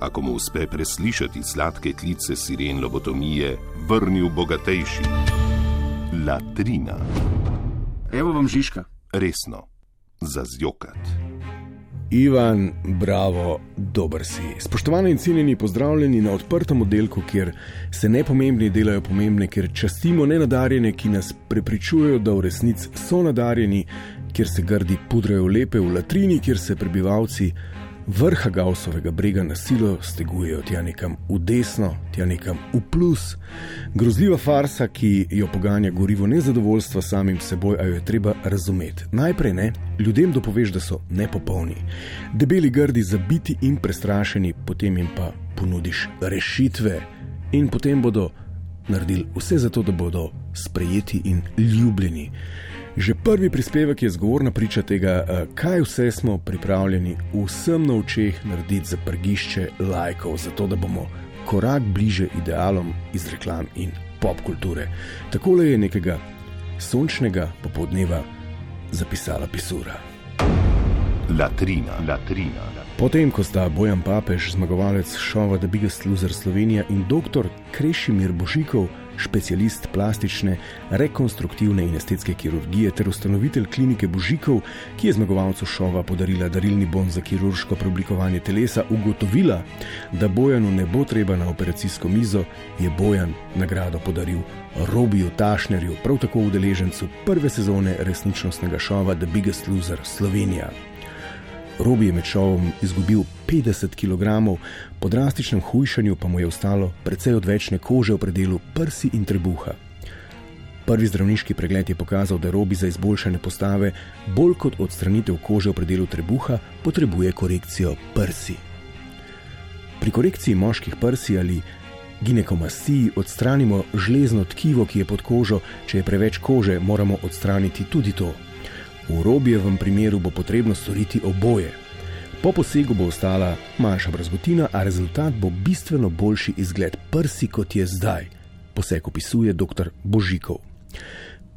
ako mu uspe preslišati sladke klice siren lobotomije, vrnil bogatejši. Latrina, Evo vam Žižka. resno, za zjokat. Ivan, bravo, dober si. Spoštovani in cenjeni, pozdravljeni na odprtem oddelku, kjer se nepomembni delajo pomembne, kjer častimo nenadarjene, ki nas prepričujejo, da v resnici so nadarjeni, kjer se grdi pudrajo lepe v latrini, kjer se prebivalci vrha Gausovega brega na silo stegujejo tja nekam v desno, tja nekam v plus. Grozljiva farsa, ki jo poganja gorivo nezadovoljstva samim seboj, a jo je treba razumeti. Najprej ne, ljudem dopoveš, da so nepopolni, debeli, grdi, zabiti in prestrašeni, potem jim pa ponudiš rešitve in potem bodo naredili vse za to, da bodo sprejeti in ljubljeni. Že prvi prispevek je zgovorna priča tega, eh, kaj vse smo pripravljeni vsem na očeh narediti za prgišče lajkov, zato da bomo korak bliže idealom iz reklam in popkulture. Takole je nekega sončnega popoldneva zapisala pisura. Latrina, latrina. Potem, ko sta Bojan Papež, zmagovalec šova The Biggest Loser Slovenija in dr. Krešimir Božikov, specialist plastične, rekonstruktivne in estetske kirurgije ter ustanovitelj klinike Božikov, ki je zmagovalcu šova podarila darilni bon za kirurško preoblikovanje telesa, ugotovila, da Bojanu ne bo treba na operacijsko mizo, je Bojan nagrado podaril Robiju Tašnerju, prav tako udeležencu prve sezone resničnostnega šova The Biggest Loser Slovenija. Robi je med šovom izgubil 50 kg, po drastičnem hujšanju pa mu je ostalo precej odvečne kože v predelu prsi in trebuha. Prvi zdravniški pregled je pokazal, da Robi za izboljšanje postave, bolj kot odstranitev kože v predelu trebuha, potrebuje korekcijo prsi. Pri korekciji moških prsi ali ginekomasiji odstranimo žlezno tkivo, ki je pod kožo, če je preveč kože, moramo odstraniti tudi to. V robijevem primeru bo potrebno storiti oboje. Po posegu bo ostala manjša brazgotina, a rezultat bo bistveno boljši izgled prsi, kot je zdaj, poseg opisuje dr. Božikov.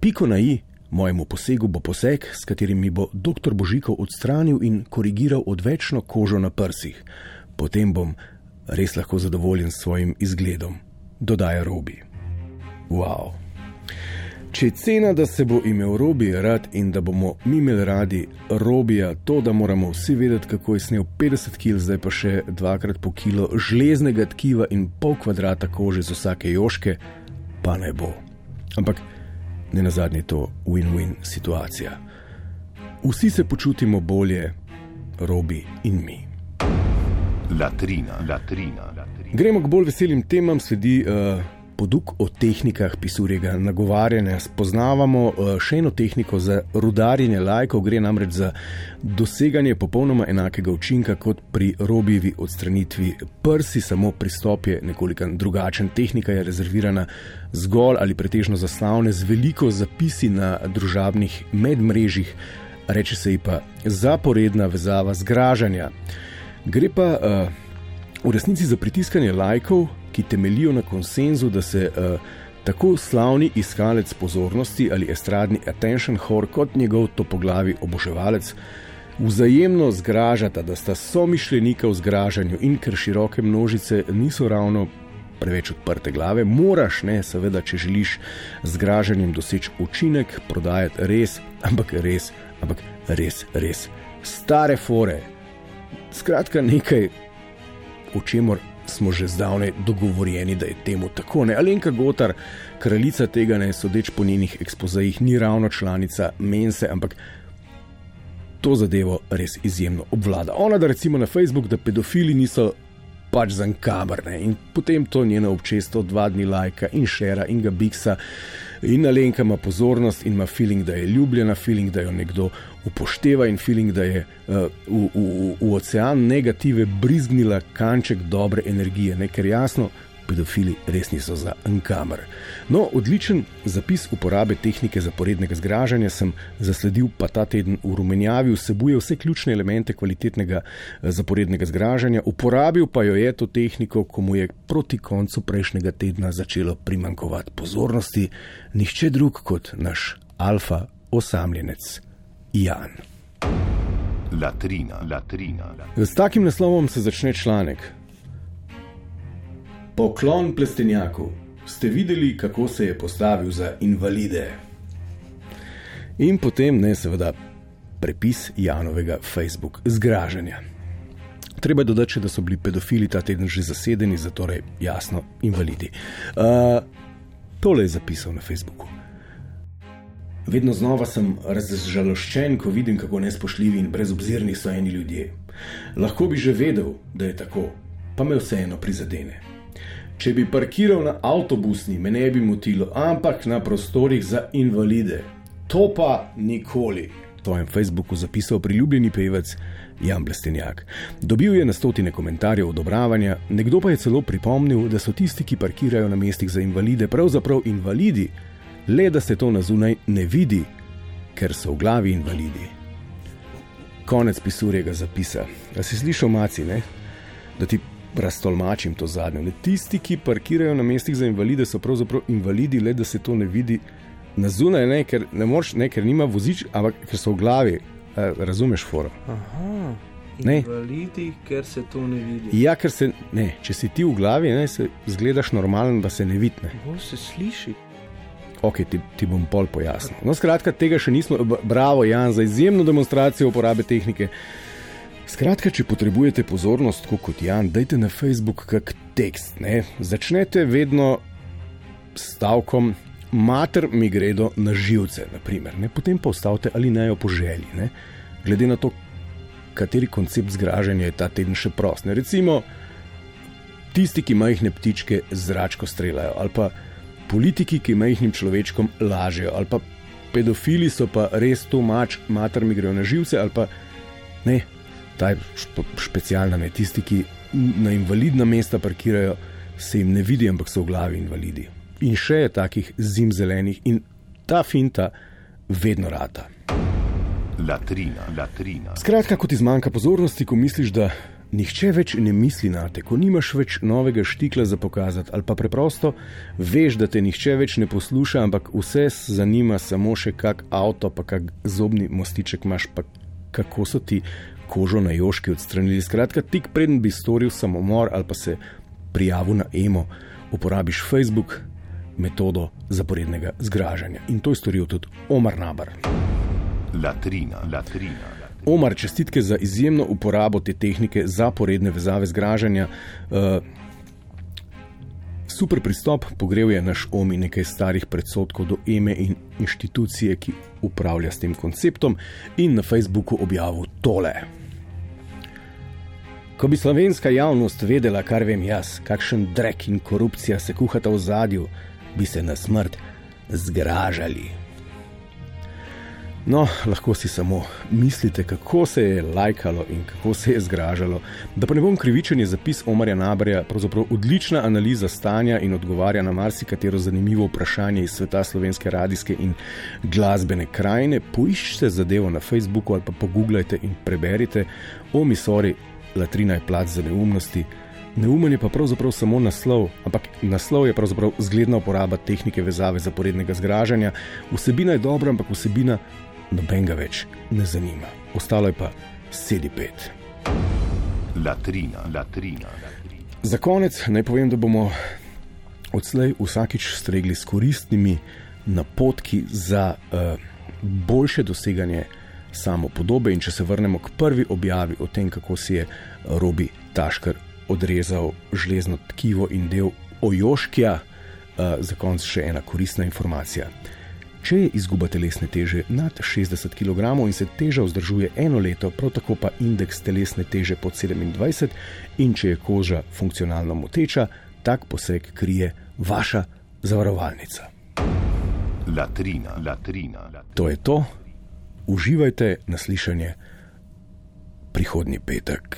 Piko na i mojemu posegu bo poseg, s katerim mi bo dr. Božikov odstranil in korigiral odvečno kožo na prsih. Potem bom res lahko zadovoljen s svojim izgledom, dodaja Robi. Wow! Če je cena, da se bo imel Robi rad in da bomo mi imeli radi Robija, to, da moramo vsi vedeti, kako je snel 50 kg, zdaj pa še dvakrat po kilo železnega tkiva in pol kvadrata kože z vsake joške, pa ne bo. Ampak ne na zadnje to win-win situacija. Vsi se počutimo bolje, Robi in mi. Latrina, latrina, latrina. Gremo k bolj veselim temam, sledi uh, poduk o tehnikah pisurjega nagovarjanja. Spoznavamo uh, še eno tehniko za rudarjenje lajkov, gre namreč za doseganje popolnoma enakega učinka kot pri robivi odstranitvi prsi, samo pristop je nekoliko drugačen. Tehnika je rezervirana zgolj ali pretežno za slavne z veliko zapisi na družabnih medmrežjih, reče se ji pa zaporedna vezava zgražanja. Gre pa uh, v resnici za pritiskanje lajkov, ki temelijo na konsenzu, da se uh, tako slavni iskalec pozornosti ali estradni attention whore kot njegov topoglavi oboževalec vzajemno zgražata, da sta somišljenika v zgražanju in ker široke množice niso ravno preveč odprte glave, moraš, ne, seveda, če želiš z zgražanjem doseči učinek, prodajati res, ampak res, ampak res, res stare fore. Skratka, nekaj, o čemer smo že zdavnaj dogovorjeni, da je temu tako. Ne? Alenka Gotar, kraljica tega, ne sodeč po njenih ekspozajih, ni ravno članica Mense, ampak to zadevo res izjemno obvlada. Ona, da recimo na Facebook, da pedofili niso pač za kamerne in potem to njeno občestvo dva dni lajka in šera in ga biksa. In Alenka ima pozornost in ima feeling, da je ljubljena, feeling, da jo nekdo upošteva in feeling, da je uh, v, v, v ocean negative brizgnila kanček dobre energije. Ne? Ker jasno, pedofili res niso za enkamer. No, odličen zapis uporabe tehnike zaporednega zgražanja sem zasledil pa ta teden v Rumenjavi, vsebuje vse ključne elemente kvalitetnega eh, zaporednega zgražanja, uporabil pa jo je to tehniko, ko mu je proti koncu prejšnjega tedna začelo primankovati pozornosti, nihče drug kot naš alfa osamljenec Jan. Latrina, latrina. S takim naslovom se začne članek. Poklon plestenjaku. Ste videli, kako se je postavil za invalide? In potem ne, seveda, prepis Janovega Facebook zgražanja. Treba dodati, da so bili pedofili ta teden že zasedeni, zato je jasno, invalidi. Uh, tole je zapisal na Facebooku. Vedno znova sem razžaloščen, ko vidim, kako nespoštljivi in brezobzirni so eni ljudje. Lahko bi že vedel, da je tako, pa me vseeno prizadene. Če bi parkiral na avtobusni, me ne bi motilo, ampak na prostorih za invalide. To pa nikoli. To je na Facebooku zapisal priljubljeni pevec Jan Blestenjak. Dobil je na stotine komentarjev odobravanja, nekdo pa je celo pripomnil, da so tisti, ki parkirajo na mestih za invalide, pravzaprav invalidi, le da se to na zunaj ne vidi, ker so v glavi invalidi. Konec pisurjega zapisa. A si slišal, maci, ne? da ti raztolmačim to zadnje. Ne? Tisti, ki parkirajo na mestih za invalide, so pravzaprav invalidi, le da se to ne vidi na zunaj, ne? ker ne moreš, ne, ker nima vozič, ampak ker so v glavi. E, razumeš, foro? Aha. Ne. Invalidi, ker se to ne vidi. Ja, ker se, ne, če si ti v glavi, ne, se zgledaš normalen, da se ne vidi. Bolj se sliši. Ok, ti, ti bom pol pojasnil. No, skratka, tega še nismo. Bravo, Jan, za izjemno demonstracijo uporabe tehnike. Skratka, če potrebujete pozornost, tako kot Jan, dajte na Facebook kak tekst. Ne? Začnete vedno s stavkom, mater mi gredo na živce, naprimer, ne? potem pa ostavite ali naj jo po želji. Ne? Glede na to, kateri koncept zgražanja je ta teden še prost. Ne? Recimo, tisti, ki majhne ptičke zračko streljajo, ali pa politiki, ki majhnim človečkom lažejo, ali pa pedofili so pa res to mač, mater mi grejo na živce, ali pa ne, ta je specialna, ne tisti, ki na invalidna mesta parkirajo, se jim ne vidi, ampak so v glavi invalidi. In še je takih zim zelenih in ta finta vedno rata. Latrina, latrina. Skratka, ko ti zmanjka pozornosti, ko misliš, da nihče več ne misli na te, ko nimaš več novega štikla za pokazati, ali pa preprosto veš, da te nihče več ne posluša, ampak vse zanima samo še kak avto, pa kak zobni mostiček imaš, pa kako so ti kožo na joški odstranili. Skratka, tik preden bi storil samomor ali pa se prijavil na emo, uporabiš Facebook. Metodo zaporednega zgražanja. In to je storil tudi Omar Nabar. Latrina, latrina. Omar, čestitke za izjemno uporabo te tehnike zaporedne vezave zgražanja. Uh, super pristop, pogrev je naš omi nekaj starih predsotkov do EME in inštitucije, ki upravlja s tem konceptom, in na Facebooku objavil tole. Ko bi slovenska javnost vedela, kar vem jaz, kakšen drek in korupcija se kuhata v zadju, bi se na smrt zgražali. No, lahko si samo mislite, kako se je lajkalo in kako se je zgražalo. Da pa ne bom krivičen, je zapis Omarja Nabarja pravzaprav odlična analiza stanja in odgovarja na marsikatero zanimivo vprašanje iz sveta slovenske radijske in glasbene krajine. Poiščite zadevo na Facebooku ali pa pogooglajte in preberite. O, mi sorry, latrina je plat za neumnosti. Neumen je pa pravzaprav samo naslov, ampak naslov je pravzaprav zgledna uporaba tehnike vezave zaporednega zgražanja. Vsebina je dobra, ampak vsebina nobenega več ne zanima. Ostalo je pa sedi pet. Latrina, latrina, latrina. Za konec naj povem, da bomo odslej vsakič stregli s koristnimi napotki za uh, boljše doseganje samopodobe. In če se vrnemo k prvi objavi o tem, kako si je Robi Taškar odrezal železno tkivo in del ojoškja, uh, za konec še ena koristna informacija. Če je izguba telesne teže nad 60 kg in se teža vzdržuje eno leto, prav tako pa indeks telesne teže pod 27, in če je koža funkcionalno moteča, tak poseg krije vaša zavarovalnica. Latrina, latrina, latrina. To je to, uživajte naslišanje prihodnji petek.